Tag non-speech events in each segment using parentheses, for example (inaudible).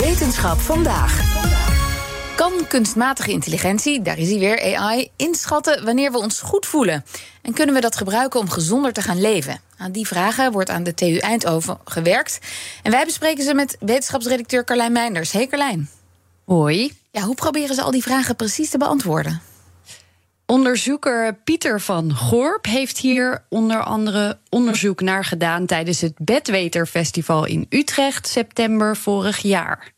Wetenschap vandaag. Kan kunstmatige intelligentie, daar is hij weer, AI, inschatten wanneer we ons goed voelen? En kunnen we dat gebruiken om gezonder te gaan leven? Aan die vragen wordt aan de TU Eindhoven gewerkt. En wij bespreken ze met wetenschapsredacteur Carlijn Meinders. Hey Carlijn. Hoi. Ja, hoe proberen ze al die vragen precies te beantwoorden? Onderzoeker Pieter van Gorp heeft hier onder andere onderzoek naar gedaan tijdens het Bedweterfestival in Utrecht, september vorig jaar.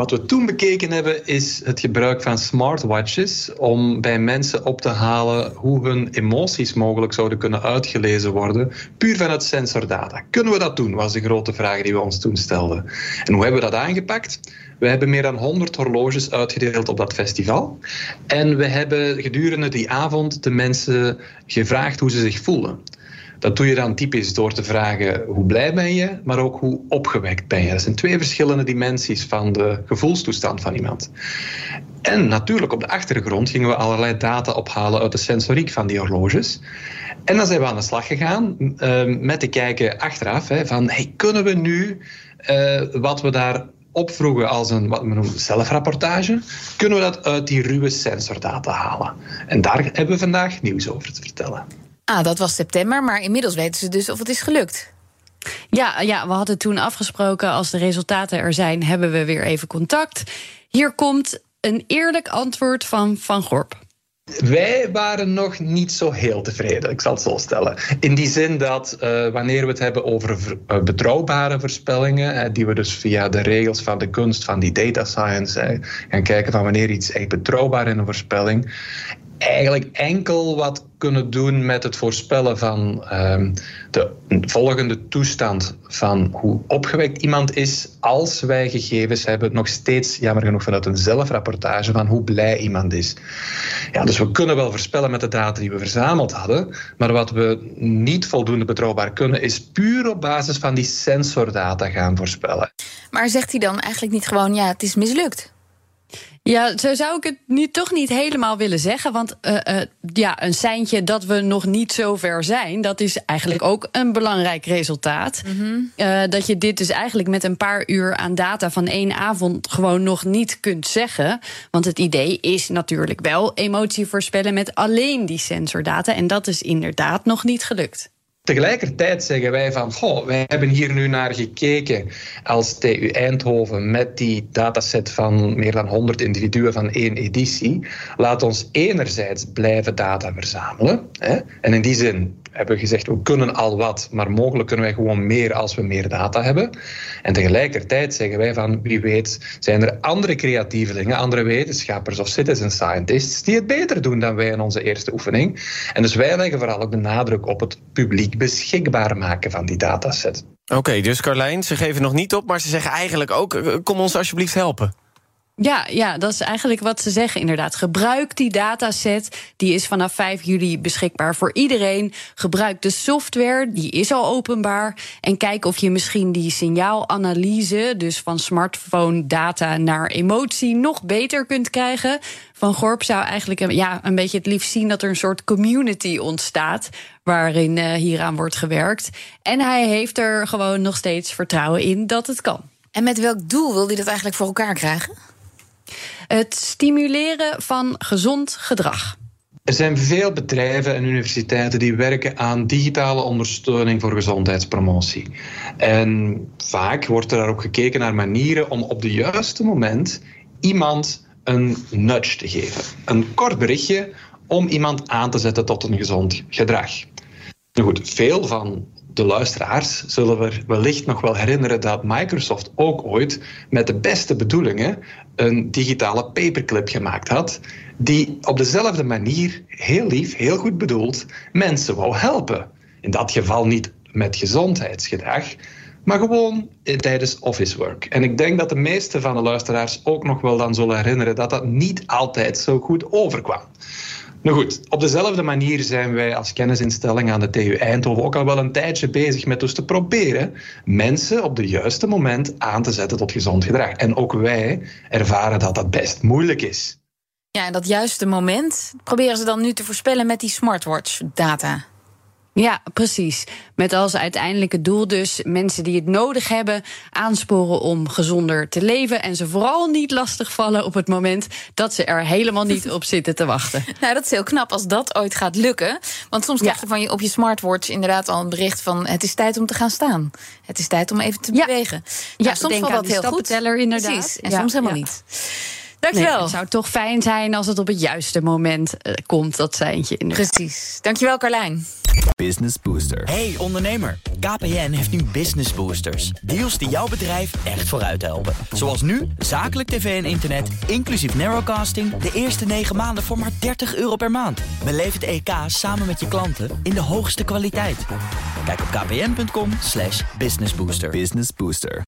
Wat we toen bekeken hebben is het gebruik van smartwatches om bij mensen op te halen hoe hun emoties mogelijk zouden kunnen uitgelezen worden, puur vanuit sensordata. Kunnen we dat doen, was de grote vraag die we ons toen stelden. En hoe hebben we dat aangepakt? We hebben meer dan 100 horloges uitgedeeld op dat festival. En we hebben gedurende die avond de mensen gevraagd hoe ze zich voelen. Dat doe je dan typisch door te vragen hoe blij ben je, maar ook hoe opgewekt ben je. Dat zijn twee verschillende dimensies van de gevoelstoestand van iemand. En natuurlijk op de achtergrond gingen we allerlei data ophalen uit de sensoriek van die horloges. En dan zijn we aan de slag gegaan uh, met te kijken achteraf hè, van hey, kunnen we nu uh, wat we daar opvroegen als een wat we noemen zelfrapportage, kunnen we dat uit die ruwe sensordata halen. En daar hebben we vandaag nieuws over te vertellen. Ah, dat was september, maar inmiddels weten ze dus of het is gelukt. Ja, ja, we hadden toen afgesproken als de resultaten er zijn, hebben we weer even contact. Hier komt een eerlijk antwoord van Van Gorp. Wij waren nog niet zo heel tevreden, ik zal het zo stellen. In die zin dat uh, wanneer we het hebben over uh, betrouwbare voorspellingen, uh, die we dus via de regels van de kunst van die data science gaan kijken van wanneer iets echt betrouwbaar is in een voorspelling, eigenlijk enkel wat kunnen doen met het voorspellen van um, de volgende toestand van hoe opgewekt iemand is als wij gegevens hebben, nog steeds jammer genoeg vanuit een zelfrapportage van hoe blij iemand is. Ja, dus we kunnen wel voorspellen met de data die we verzameld hadden, maar wat we niet voldoende betrouwbaar kunnen is puur op basis van die sensordata gaan voorspellen. Maar zegt hij dan eigenlijk niet gewoon ja, het is mislukt? Ja, zo zou ik het nu toch niet helemaal willen zeggen. Want uh, uh, ja, een seintje dat we nog niet zo ver zijn, dat is eigenlijk ook een belangrijk resultaat. Mm -hmm. uh, dat je dit dus eigenlijk met een paar uur aan data van één avond gewoon nog niet kunt zeggen. Want het idee is natuurlijk wel emotie voorspellen met alleen die sensordata. En dat is inderdaad nog niet gelukt. Tegelijkertijd zeggen wij van, goh, wij hebben hier nu naar gekeken als TU Eindhoven met die dataset van meer dan 100 individuen van één editie. Laat ons enerzijds blijven data verzamelen. Hè? En in die zin hebben we gezegd, we kunnen al wat, maar mogelijk kunnen wij gewoon meer als we meer data hebben. En tegelijkertijd zeggen wij van, wie weet, zijn er andere creatievelingen, andere wetenschappers of citizen scientists die het beter doen dan wij in onze eerste oefening. En dus wij leggen vooral ook de nadruk op het publiek beschikbaar maken van die dataset. Oké, dus Carlijn, ze geven nog niet op, maar ze zeggen eigenlijk ook, kom ons alsjeblieft helpen. Ja, ja, dat is eigenlijk wat ze zeggen inderdaad. Gebruik die dataset, die is vanaf 5 juli beschikbaar voor iedereen. Gebruik de software, die is al openbaar. En kijk of je misschien die signaalanalyse, dus van smartphone data naar emotie, nog beter kunt krijgen. Van Gorp zou eigenlijk ja, een beetje het liefst zien dat er een soort community ontstaat. waarin uh, hieraan wordt gewerkt. En hij heeft er gewoon nog steeds vertrouwen in dat het kan. En met welk doel wil hij dat eigenlijk voor elkaar krijgen? Het stimuleren van gezond gedrag. Er zijn veel bedrijven en universiteiten die werken aan digitale ondersteuning voor gezondheidspromotie. En vaak wordt er ook gekeken naar manieren om op het juiste moment iemand een nudge te geven. Een kort berichtje om iemand aan te zetten tot een gezond gedrag. Goed, veel van de luisteraars zullen we wellicht nog wel herinneren dat Microsoft ook ooit met de beste bedoelingen een digitale paperclip gemaakt had, die op dezelfde manier, heel lief, heel goed bedoeld, mensen wou helpen. In dat geval niet met gezondheidsgedrag, maar gewoon tijdens office work. En ik denk dat de meeste van de luisteraars ook nog wel dan zullen herinneren dat dat niet altijd zo goed overkwam. Nou goed, op dezelfde manier zijn wij als kennisinstelling aan de TU Eindhoven ook al wel een tijdje bezig met dus te proberen mensen op het juiste moment aan te zetten tot gezond gedrag. En ook wij ervaren dat dat best moeilijk is. Ja, en dat juiste moment proberen ze dan nu te voorspellen met die smartwatch-data. Ja, precies. Met als uiteindelijke doel dus mensen die het nodig hebben aansporen om gezonder te leven. En ze vooral niet lastigvallen op het moment dat ze er helemaal niet op zitten te wachten. (laughs) Nou, dat is heel knap als dat ooit gaat lukken. Want soms krijg je van je op je smartwatch inderdaad al een bericht van het is tijd om te gaan staan. Het is tijd om even te bewegen. Ja, nou, soms valt dat heel goed. inderdaad. Precies, en soms helemaal niet. Dankjewel. Nee, het zou toch fijn zijn als het op het juiste moment uh, komt, dat seintje. Precies. Dankjewel, Carlijn. Business Booster. Hey ondernemer, KPN heeft nu Business Boosters. Deals die jouw bedrijf echt vooruit helpen. Zoals nu, zakelijk tv en internet, inclusief narrowcasting... de eerste 9 maanden voor maar 30 euro per maand. Beleef het EK samen met je klanten in de hoogste kwaliteit. Kijk op kpn.com businessbooster. Business Booster.